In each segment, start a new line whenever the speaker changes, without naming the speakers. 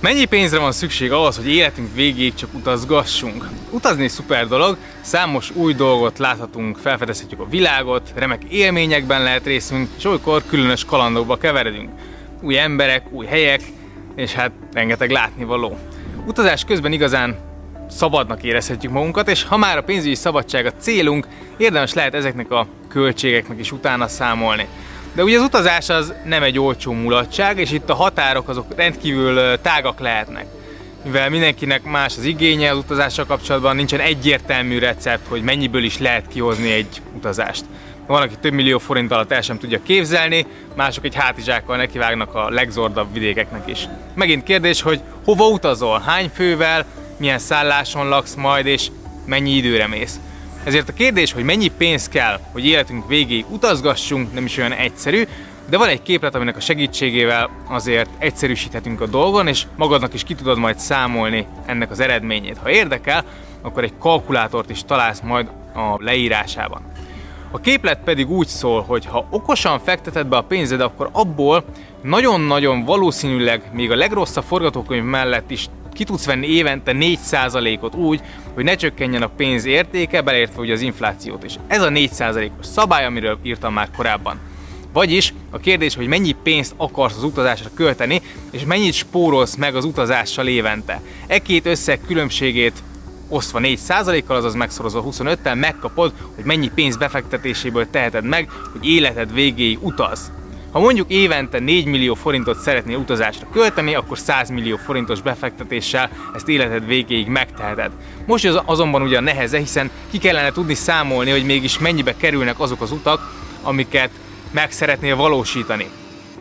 Mennyi pénzre van szükség ahhoz, hogy életünk végéig csak utazgassunk? Utazni szuper dolog, számos új dolgot láthatunk, felfedezhetjük a világot, remek élményekben lehet részünk, és olykor különös kalandokba keveredünk. Új emberek, új helyek, és hát rengeteg látnivaló. Utazás közben igazán szabadnak érezhetjük magunkat, és ha már a pénzügyi szabadság a célunk, érdemes lehet ezeknek a költségeknek is utána számolni. De ugye az utazás az nem egy olcsó mulatság, és itt a határok azok rendkívül tágak lehetnek. Mivel mindenkinek más az igénye az utazással kapcsolatban, nincsen egyértelmű recept, hogy mennyiből is lehet kihozni egy utazást. Van, aki több millió forint alatt el sem tudja képzelni, mások egy hátizsákkal nekivágnak a legzordabb vidékeknek is. Megint kérdés, hogy hova utazol, hány fővel, milyen szálláson laksz majd, és mennyi időre mész. Ezért a kérdés, hogy mennyi pénz kell, hogy életünk végéig utazgassunk, nem is olyan egyszerű, de van egy képlet, aminek a segítségével azért egyszerűsíthetünk a dolgon, és magadnak is ki tudod majd számolni ennek az eredményét. Ha érdekel, akkor egy kalkulátort is találsz majd a leírásában. A képlet pedig úgy szól, hogy ha okosan fekteted be a pénzed, akkor abból nagyon-nagyon valószínűleg még a legrosszabb forgatókönyv mellett is ki tudsz venni évente 4%-ot úgy, hogy ne csökkenjen a pénz értéke, beleértve ugye az inflációt is. Ez a 4%-os szabály, amiről írtam már korábban. Vagyis a kérdés, hogy mennyi pénzt akarsz az utazásra költeni, és mennyit spórolsz meg az utazással évente. E két összeg különbségét osztva 4%-kal, azaz megszorozva 25-tel megkapod, hogy mennyi pénz befektetéséből teheted meg, hogy életed végéig utaz. Ha mondjuk évente 4 millió forintot szeretnél utazásra költeni, akkor 100 millió forintos befektetéssel ezt életed végéig megteheted. Most az azonban ugye a neheze, hiszen ki kellene tudni számolni, hogy mégis mennyibe kerülnek azok az utak, amiket meg szeretnél valósítani.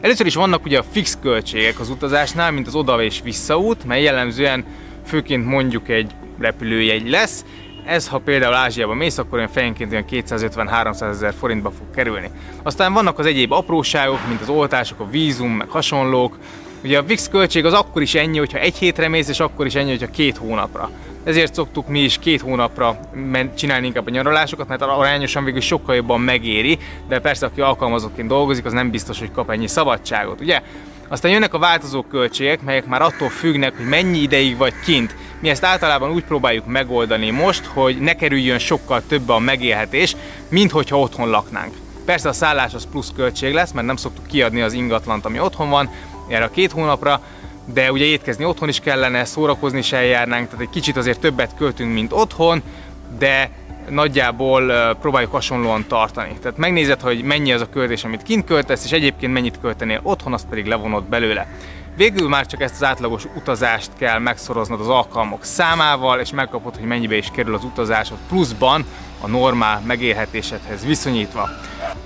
Először is vannak ugye a fix költségek az utazásnál, mint az oda és visszaút, mely jellemzően főként mondjuk egy repülőjegy lesz, ez, ha például Ázsiába mész, akkor olyan fejenként olyan 250-300 ezer forintba fog kerülni. Aztán vannak az egyéb apróságok, mint az oltások, a vízum, meg hasonlók. Ugye a VIX költség az akkor is ennyi, hogyha egy hétre mész, és akkor is ennyi, hogyha két hónapra. Ezért szoktuk mi is két hónapra csinálni inkább a nyaralásokat, mert arányosan végül sokkal jobban megéri, de persze aki alkalmazottként dolgozik, az nem biztos, hogy kap ennyi szabadságot, ugye? Aztán jönnek a változó költségek, melyek már attól függnek, hogy mennyi ideig vagy kint. Mi ezt általában úgy próbáljuk megoldani most, hogy ne kerüljön sokkal több a megélhetés, mint hogyha otthon laknánk. Persze a szállás az plusz költség lesz, mert nem szoktuk kiadni az ingatlant, ami otthon van, erre a két hónapra, de ugye étkezni otthon is kellene, szórakozni is eljárnánk, tehát egy kicsit azért többet költünk, mint otthon, de nagyjából próbáljuk hasonlóan tartani. Tehát megnézed, hogy mennyi az a költés, amit kint költesz, és egyébként mennyit költenél otthon, azt pedig levonod belőle. Végül már csak ezt az átlagos utazást kell megszoroznod az alkalmak számával, és megkapod, hogy mennyibe is kerül az utazásod pluszban a normál megélhetésedhez viszonyítva.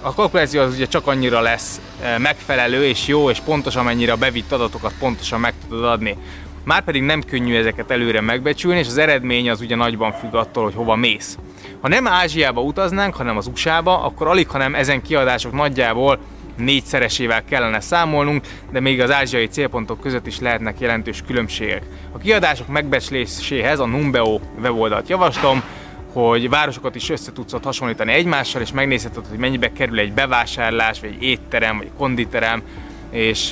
A kalkuláció az ugye csak annyira lesz megfelelő és jó és pontos, amennyire a bevitt adatokat pontosan meg tudod adni. Márpedig nem könnyű ezeket előre megbecsülni, és az eredmény az ugye nagyban függ attól, hogy hova mész. Ha nem Ázsiába utaznánk, hanem az USA-ba, akkor alig, hanem ezen kiadások nagyjából négyszeresével kellene számolnunk, de még az ázsiai célpontok között is lehetnek jelentős különbségek. A kiadások megbecsléséhez a Numbeo weboldalt javaslom, hogy városokat is össze tudsz ott hasonlítani egymással, és megnézheted, hogy mennyibe kerül egy bevásárlás, vagy egy étterem, vagy egy konditerem, és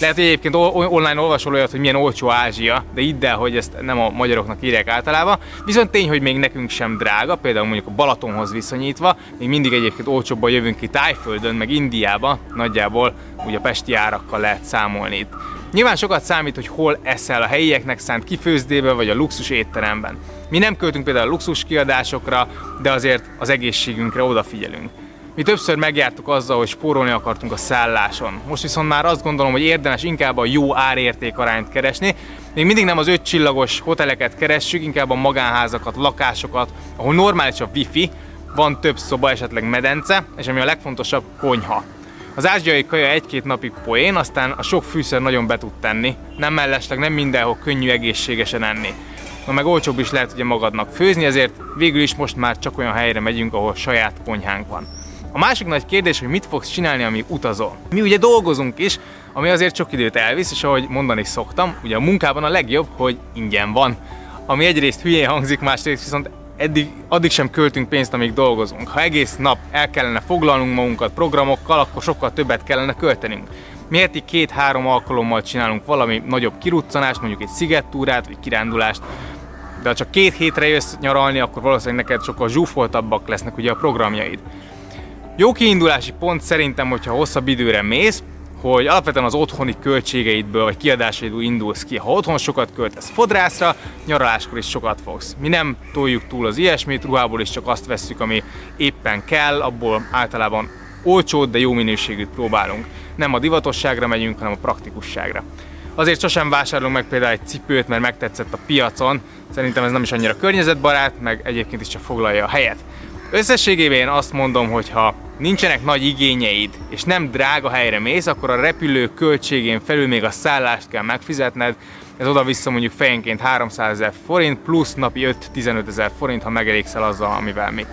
lehet, hogy egyébként online olvasol olyat, hogy milyen olcsó Ázsia, de idd el, hogy ezt nem a magyaroknak írják általában. Viszont tény, hogy még nekünk sem drága, például mondjuk a Balatonhoz viszonyítva, még mindig egyébként olcsóbban jövünk ki Tájföldön, meg Indiába, nagyjából ugye a pesti árakkal lehet számolni itt. Nyilván sokat számít, hogy hol eszel a helyieknek szánt kifőzdébe vagy a luxus étteremben. Mi nem költünk például a luxus kiadásokra, de azért az egészségünkre odafigyelünk. Mi többször megjártuk azzal, hogy spórolni akartunk a szálláson. Most viszont már azt gondolom, hogy érdemes inkább a jó árérték arányt keresni. Még mindig nem az öt csillagos hoteleket keressük, inkább a magánházakat, lakásokat, ahol normális a wifi, van több szoba, esetleg medence, és ami a legfontosabb, konyha. Az ázsiai kaja egy-két napig poén, aztán a sok fűszer nagyon be tud tenni, nem mellesleg nem mindenhol könnyű egészségesen enni. Na meg olcsóbb is lehet ugye magadnak főzni, ezért végül is most már csak olyan helyre megyünk, ahol saját konyhánk van. A másik nagy kérdés, hogy mit fogsz csinálni, amíg utazol. Mi ugye dolgozunk is, ami azért sok időt elvisz, és ahogy mondani szoktam, ugye a munkában a legjobb, hogy ingyen van. Ami egyrészt hülyén hangzik, másrészt viszont eddig, addig sem költünk pénzt, amíg dolgozunk. Ha egész nap el kellene foglalnunk magunkat programokkal, akkor sokkal többet kellene költenünk. Mi heti két-három alkalommal csinálunk valami nagyobb kiruccanást, mondjuk egy szigettúrát, vagy kirándulást, de ha csak két hétre jössz nyaralni, akkor valószínűleg neked sokkal zsúfoltabbak lesznek ugye a programjaid. Jó kiindulási pont szerintem, hogyha hosszabb időre mész, hogy alapvetően az otthoni költségeidből vagy kiadásaidból indulsz ki. Ha otthon sokat költesz fodrászra, nyaraláskor is sokat fogsz. Mi nem toljuk túl az ilyesmit, ruhából is csak azt vesszük, ami éppen kell, abból általában olcsót, de jó minőségűt próbálunk. Nem a divatosságra megyünk, hanem a praktikusságra. Azért sosem vásárolunk meg például egy cipőt, mert megtetszett a piacon. Szerintem ez nem is annyira környezetbarát, meg egyébként is csak foglalja a helyet. Összességében én azt mondom, hogy ha nincsenek nagy igényeid, és nem drága helyre mész, akkor a repülő költségén felül még a szállást kell megfizetned, ez oda-vissza mondjuk fejenként 300 ezer forint, plusz napi 5-15 ezer forint, ha megelégszel azzal, amivel mi.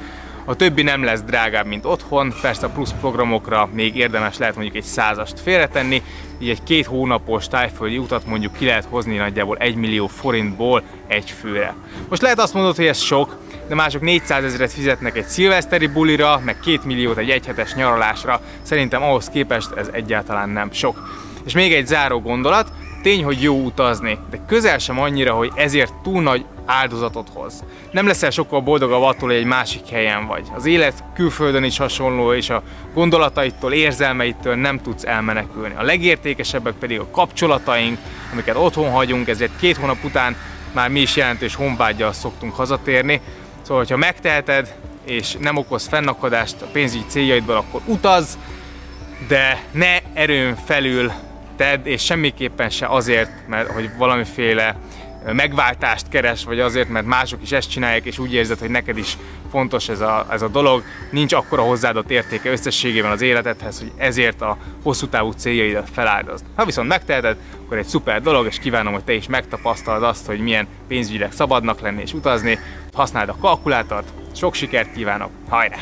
A többi nem lesz drágább, mint otthon, persze a plusz programokra még érdemes lehet mondjuk egy százast félretenni, így egy két hónapos tájföldi utat mondjuk ki lehet hozni nagyjából 1 millió forintból egy főre. Most lehet azt mondod, hogy ez sok, de mások 400 ezeret fizetnek egy szilveszteri bulira, meg 2 milliót egy egyhetes nyaralásra. Szerintem ahhoz képest ez egyáltalán nem sok. És még egy záró gondolat, tény, hogy jó utazni, de közel sem annyira, hogy ezért túl nagy áldozatot hoz. Nem leszel sokkal boldogabb attól, hogy egy másik helyen vagy. Az élet külföldön is hasonló, és a gondolataitól, érzelmeitől nem tudsz elmenekülni. A legértékesebbek pedig a kapcsolataink, amiket otthon hagyunk, ezért két hónap után már mi is jelentős honvágyjal szoktunk hazatérni. Szóval, hogyha megteheted, és nem okoz fennakadást a pénzügyi céljaidból, akkor utaz, de ne erőn felül tedd, és semmiképpen se azért, mert hogy valamiféle megváltást keres, vagy azért, mert mások is ezt csinálják, és úgy érzed, hogy neked is fontos ez a, ez a dolog, nincs akkora hozzáadott értéke összességében az életedhez, hogy ezért a hosszú távú céljaidat feláldozd. Ha viszont megteheted, akkor egy szuper dolog, és kívánom, hogy te is megtapasztalod azt, hogy milyen pénzügyileg szabadnak lenni és utazni. Használd a kalkulátort, sok sikert kívánok, hajrá!